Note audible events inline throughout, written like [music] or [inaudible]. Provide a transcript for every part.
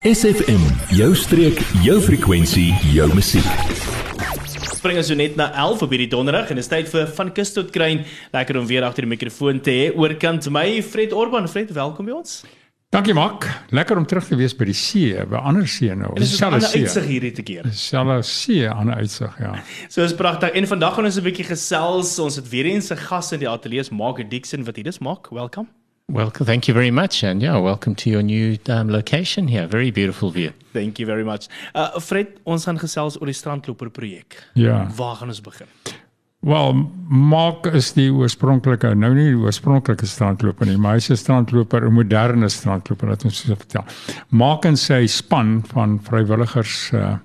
SFM, jou streek, jou frekwensie, jou musiek. Spring ons so net na 11 op hierdie donderdag en dit is tyd vir van kus tot kruin. Lekker om weer agter die mikrofoon te hê. Oorkant my Fred Orban, Fred, welkom by ons. Dankie Mak. Lekker om terug te wees by die see, by ander see nou. Dis 'n ander uitsig hierdie te keer. Selfe see, ander uitsig, ja. So is pragtig. En vandag gaan ons 'n bietjie gesels. Ons het weer eens 'n gas in die ateljee, Mark Dixon wat hier is. Mark, welkom. Well, thank you very much, and yeah, welcome to your new um, location here. Very beautiful view. Thank you very much. Uh Fred, ons gaan gesels oor die strandloper projek. Ja. Waar gaan ons begin? Wel, Mark is die oorspronklike, nou nie die oorspronklike strandloper nie, maar hy's 'n strandloper, 'n moderne strandloper, laat ons so vertel. Mark en sy span van vrywilligers uh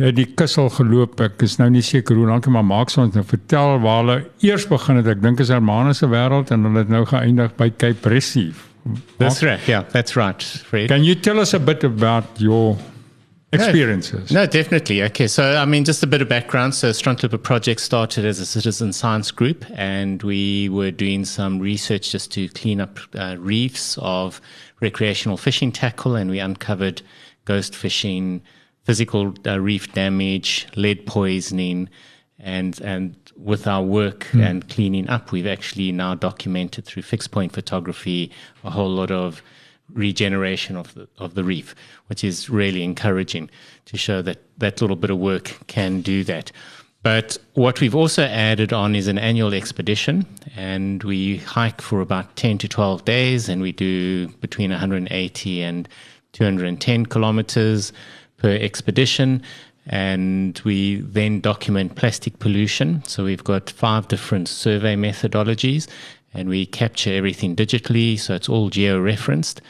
het die kussel geloop. Ek is nou nie seker hoe lank, maar maak ons nou vertel waar hulle eers begin het. Ek dink is Hermanus se wêreld en hulle het nou geëindig by Cape Recife. That's right. Yeah, that's right. Fred. Can you tell us a bit about your experiences? No, definitely. Okay, so I mean, just a bit of background. So, Strandloper Project started as a citizen science group, and we were doing some research just to clean up uh, reefs of recreational fishing tackle, and we uncovered ghost fishing physical uh, reef damage, lead poisoning, and and with our work mm. and cleaning up, we've actually now documented through fixed point photography a whole lot of regeneration of the of the reef, which is really encouraging to show that that little bit of work can do that. But what we've also added on is an annual expedition, and we hike for about 10 to 12 days, and we do between 180 and 210 kilometers per expedition. And we then document plastic pollution. So we've got five different survey methodologies and we capture everything digitally. So it's all geo referenced.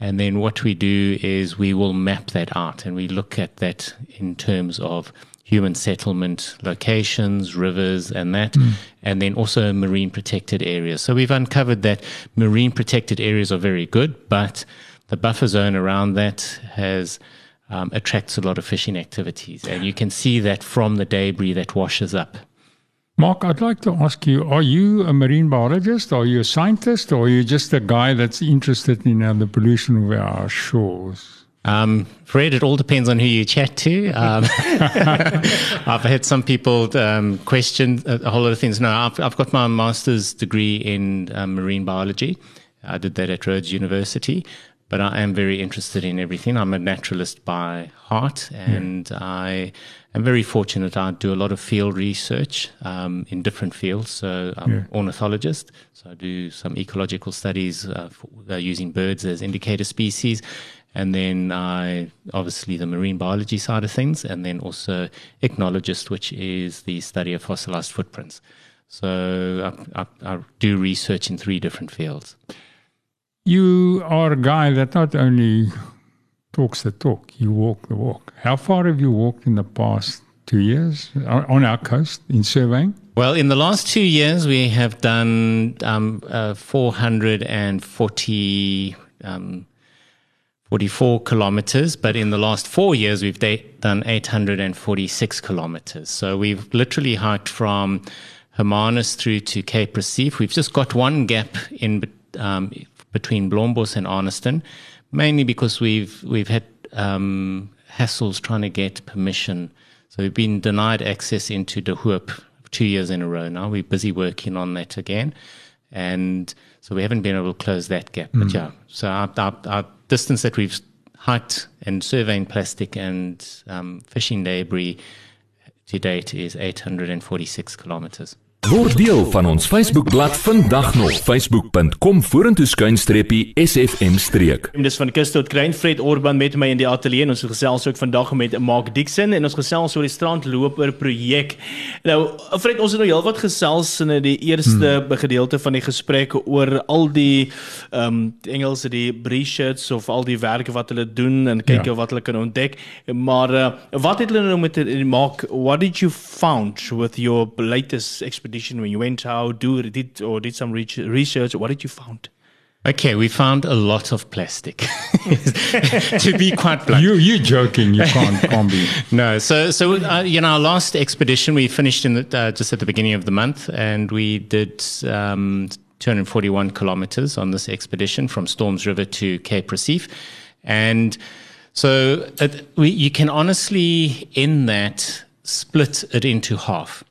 And then what we do is we will map that out and we look at that in terms of human settlement locations, rivers, and that, mm. and then also marine protected areas. So we've uncovered that marine protected areas are very good, but the buffer zone around that has um, attracts a lot of fishing activities. And you can see that from the debris that washes up. Mark, I'd like to ask you are you a marine biologist? Are you a scientist? Or are you just a guy that's interested in uh, the pollution of our shores? Um, Fred, it all depends on who you chat to. Um, [laughs] I've had some people um, question a whole lot of things. No, I've, I've got my master's degree in um, marine biology. I did that at Rhodes University but I am very interested in everything. I'm a naturalist by heart, and yeah. I am very fortunate. I do a lot of field research um, in different fields. So I'm yeah. ornithologist, so I do some ecological studies uh, for, uh, using birds as indicator species. And then I obviously the marine biology side of things, and then also ichnologist, which is the study of fossilized footprints. So I, I, I do research in three different fields. You are a guy that not only talks the talk, you walk the walk. How far have you walked in the past two years on our coast in surveying? Well, in the last two years, we have done um, uh, 440, um, 44 kilometers, but in the last four years, we've da- done 846 kilometers. So we've literally hiked from Hermanus through to Cape Recife. We've just got one gap in um, between Blombos and Arniston, mainly because we've we've had um, hassles trying to get permission. So we've been denied access into De Hoop two years in a row now. We're busy working on that again, and so we haven't been able to close that gap. Mm. But yeah, so our, our, our, distance that we've hiked and surveying plastic and um, fishing debris to date is 846 kilometers. Word deel van ons Facebookblad vandag nog facebook.com vorentoe skuinstreepie sfm streek. Dis van kus tot klein Fred Orban met my in die ateljee en ons gesels ook vandag met Mark Dixon en ons gesels oor die strandloper projek. Nou Fred ons het nou heelwat gesels in die eerste hmm. gedeelte van die gesprek oor al die ehm um, Engelse die breechets of al die werke wat hulle doen en kyk ja. wat hulle kan ontdek. Maar uh, wat het hulle nou met Mark what did you found with your latest experience expedition when you went out, do did or did some research? What did you found? Okay, we found a lot of plastic. [laughs] to be quite blunt, you you joking? You can't, can't be. [laughs] no, so so uh, you know, our last expedition we finished in the, uh, just at the beginning of the month, and we did um, 241 kilometers on this expedition from Storms River to Cape Recife, and So it, we, you can honestly, in that, split it into half.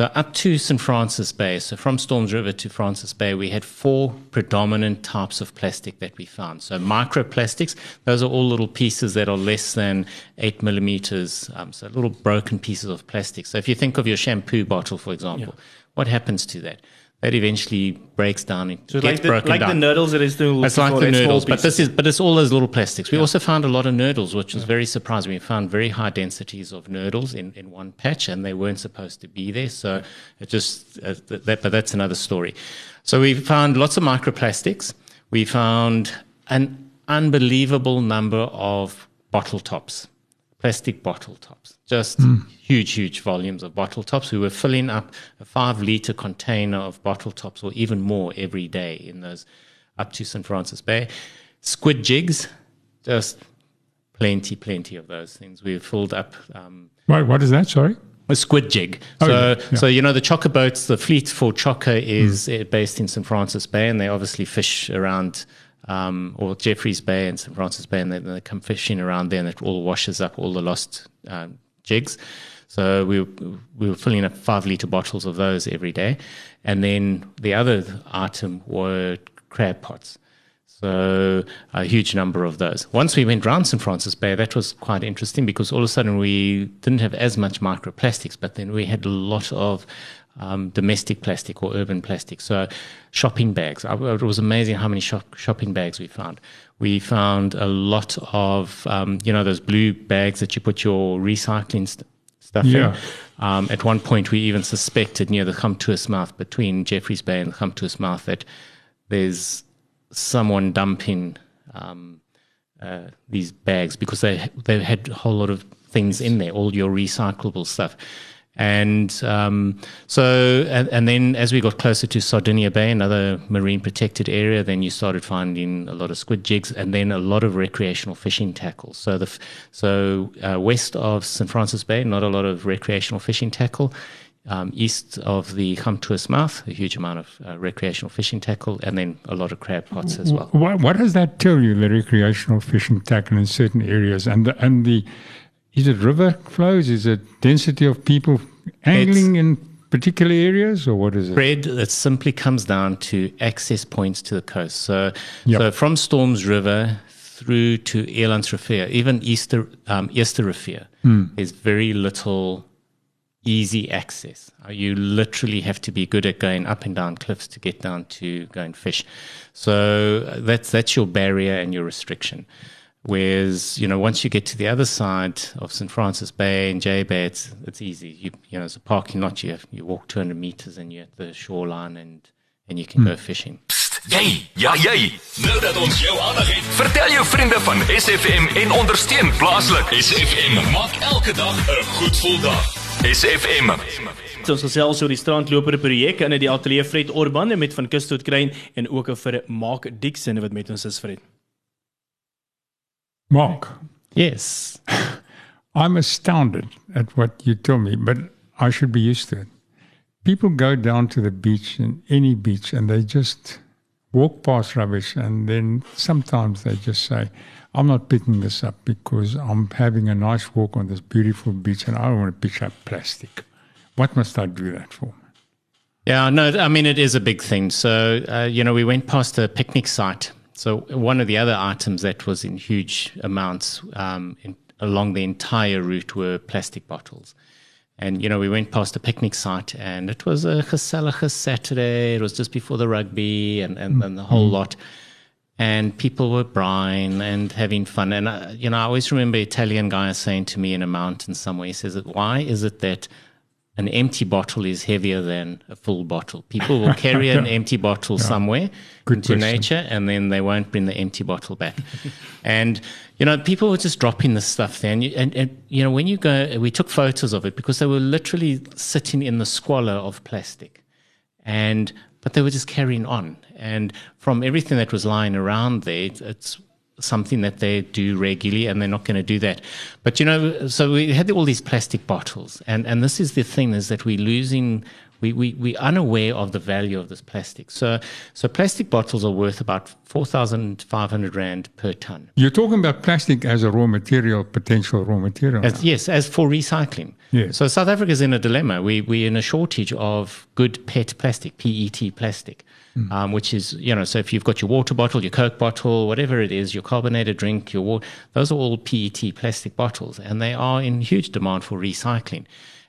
So up to St. Francis Bay, so from Storms River to Francis Bay, we had four predominant types of plastic that we found. So microplastics, those are all little pieces that are less than eight millimeters, um, so little broken pieces of plastic. So if you think of your shampoo bottle, for example, yeah. what happens to that? That eventually breaks down. It so gets like the, broken like down. the nurdles that is doing. It's like the nurdles, but this is but it's all those little plastics. We yeah. also found a lot of nurdles, which was yeah. very surprising. We found very high densities of nurdles in, in one patch, and they weren't supposed to be there. So it just uh, that, but that's another story. So we found lots of microplastics. We found an unbelievable number of bottle tops, plastic bottle tops, just. Mm huge, huge volumes of bottle tops. We were filling up a five liter container of bottle tops or even more every day in those up to St. Francis Bay. Squid jigs, just plenty, plenty of those things. We filled up. Um, what, what is that? Sorry? A squid jig. Oh, so, yeah. so you know, the chokka boats, the fleet for chokka is mm. based in St. Francis Bay, and they obviously fish around um, or Jeffreys Bay and St. Francis Bay, and they, they, come fishing around there, and it all washes up all the lost um, jigs. So we we were filling up five liter bottles of those every day, and then the other item were crab pots. So a huge number of those. Once we went round St Francis Bay, that was quite interesting because all of a sudden we didn't have as much microplastics, but then we had a lot of um, domestic plastic or urban plastic. So shopping bags. It was amazing how many shop, shopping bags we found. We found a lot of, um, you know, those blue bags that you put your recycling st- stuff yeah. Um, at one point, we even suspected near the Gamtoos mouth, between Jeffreys Bay and the Gamtoos mouth, that there's someone dumping um, uh, these bags because they they had a whole lot of things in there, all your recyclable stuff. And um, so, and, and, then as we got closer to Sardinia Bay, another marine protected area, then you started finding a lot of squid jigs and then a lot of recreational fishing tackle. So, the so uh, west of St. Francis Bay, not a lot of recreational fishing tackle. Um, east of the Gamtoos mouth, a huge amount of uh, recreational fishing tackle, and then a lot of crab pots as well. What, what does that tell you, the recreational fishing tackle in certain areas? And the, and the is it river flows? Is it density of people angling it's, in particular areas, or what is it? Fred, it simply comes down to access points to the coast. So, yep. so from Storms River through to Elandsrivier, even Easter um, Easterrivier, mm. there's very little easy access. You literally have to be good at going up and down cliffs to get down to go and fish. So that's that's your barrier and your restriction. Whereas, you know, once you get to the other side of St. Francis Bay and J Bay, it's, it's easy. You, you know, it's a parking lot. You, you walk 200 meters and you're at the shoreline and, and you can hmm. go fishing. Jy, ja jy. Nou dat ons jou aandag het, vertel jou vriende van SFM en ondersteun plaaslik. SFM maak elke dag 'n goed gevoel dag. SFM. Ons gesels oor die strandloper projek in die ateljee Fred Orban met van Kus tot Kruin en ook vir Mark Dixon wat met ons is Fred. Mark. Yes. [laughs] I'm astounded at what you told me, but I should be used to it. People go down to the beach, in any beach, and they just walk past rubbish, and then sometimes they just say, I'm not picking this up because I'm having a nice walk on this beautiful beach and I don't want to pick up plastic. What must I do that for? Yeah, no, I mean, it is a big thing. So, uh, you know, we went past a picnic site so one of the other items that was in huge amounts um, in, along the entire route were plastic bottles. And, you know, we went past a picnic site and it was a gesellige Saturday. It was just before the rugby and, and, and the whole mm. lot. And people were brine and having fun. And, uh, you know, I always remember Italian guy saying to me in a mountain somewhere, he says, why is it that – an empty bottle is heavier than a full bottle. People will carry [laughs] yeah. an empty bottle yeah. somewhere Good into question. nature and then they won't bring the empty bottle back. and, you know, people were just dropping this stuff there. And, you, and, and, you know, when you go, we took photos of it because they were literally sitting in the squalor of plastic. And, but they were just carrying on. And from everything that was lying around there, it's something that they do regularly and they're not going to do that. But you know, so we had all these plastic bottles, and, and this is the thing is that we're losing We, we, we're unaware of the value of this plastic. So, so plastic bottles are worth about 4,500 Rand per ton. You're talking about plastic as a raw material, potential raw material. As, yes, as for recycling. Yes. So South Africa is in a dilemma. We, we're in a shortage of good PET plastic, PET plastic. Mm. Um, which is, you know, so if you've got your water bottle, your Coke bottle, whatever it is, your carbonated drink, your water, those are all PET plastic bottles, and they are in huge demand for recycling.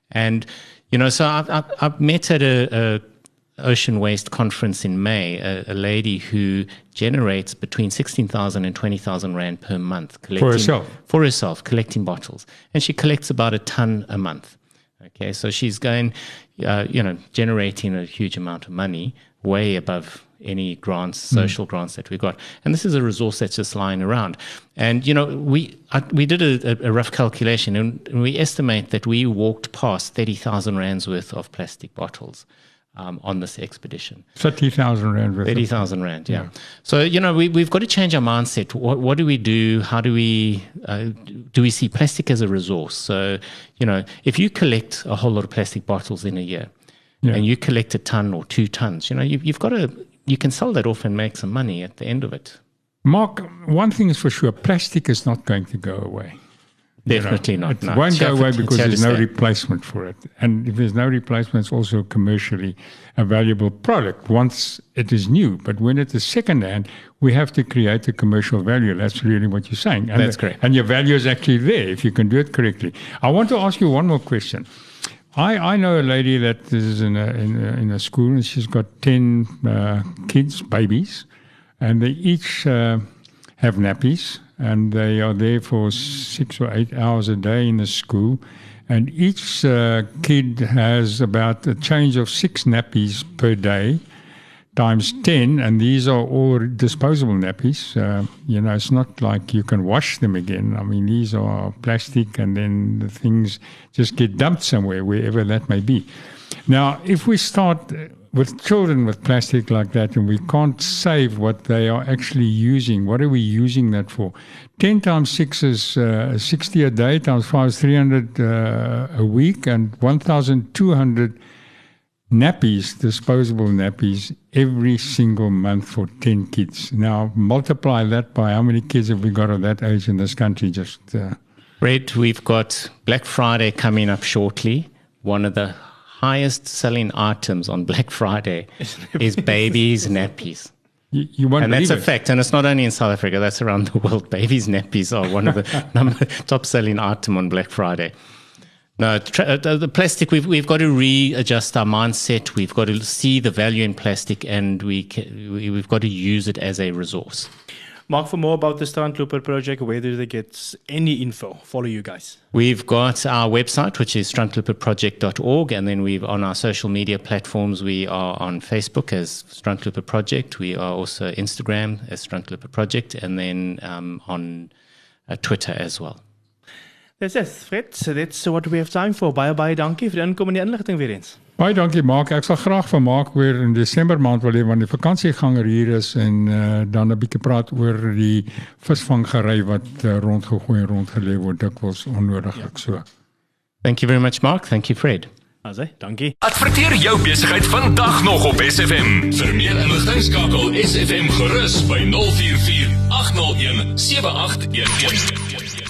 And you know, so I've, I've, I've met at a, a, ocean waste conference in May a, a lady who generates between 16,000 and 20,000 rand per month collecting for herself? For herself collecting bottles. And she collects about a ton a month. Okay so she's going uh, you know generating a huge amount of money way above any grants, social mm. grants that we've got. And this is a resource that's just lying around. And, you know, we, I, we did a, a, rough calculation and we estimate that we walked past 30,000 Rands worth of plastic bottles. Um, on this expedition. 30,000 Rand. 30,000 Rand, yeah. yeah. So, you know, we, we've got to change our mindset. What, what do we do? How do we, uh, do we see plastic as a resource? So, you know, if you collect a whole lot of plastic bottles in a year, yeah. and you collect a ton or two tons, you know, you've, you've got to you can sell that off and make some money at the end of it. Mark, one thing is for sure, plastic is not going to go away. Definitely you know, not. It no. won't go away because there's no replacement for it. And if there's no replacement, it's also commercially a valuable product once it is new. But when it is secondhand, we have to create a commercial value. That's really what you're saying. And That's the, correct. And your value is actually there if you can do it correctly. I want to ask you one more question. I, I know a lady that is in a, in a, in a school and she's got 10 uh, kids, babies, and they each uh, have nappies and they are there for six or eight hours a day in the school. And each uh, kid has about a change of six nappies per day times 10, and these are all disposable nappies. Uh, you know, it's not like you can wash them again. I mean, these are plastic, and then the things just get dumped somewhere, wherever that may be. Now, if we start with children with plastic like that, and we can't save what they are actually using, what are we using that for? 10 times 6 is uh, 60 a day, times 5 is 300 uh, a week, and 1,200 nappies, disposable nappies, every single month for 10 kids. Now, multiply that by how many kids have we got of that age in this country? Just. Uh, Fred, we've got Black Friday coming up shortly. One of the highest selling items on Black Friday [laughs] is babies' nappies. You, you won't and that's a fact. And it's not only in South Africa, that's around the world. [laughs] Babies' nappies are one of the [laughs] number, top selling item on Black Friday. No, tra- uh, the plastic. We've we've got to readjust our mindset. We've got to see the value in plastic, and we we've got to use it as a resource. Mark, for more about the Strandloper project, where do they get any info? Follow you guys. We've got our website, which is strandloperproject.org, and then we've on our social media platforms. We are on Facebook as Strandloper Project. We are also Instagram as Strandloper Project, and then um, on uh, Twitter as well. Dis is Fred, so that's what we have time for. Baie baie dankie vir inkom en die inligting weer eens. Baie dankie Mark. Ek sal graag van Mark weer in Desember maand wil hê wanneer die vakansieganger hier is en uh, dan 'n bietjie praat oor die visvanggery wat uh, rondgegooi en rondgelê word dikwels onnodiglik ja. so. Thank you very much Mark. Thank you Fred. Asai, dankie. Adverteer jou besigheid vandag nog op SFM. Vir meer inligting skakel SFM gerus by 044 801 7811.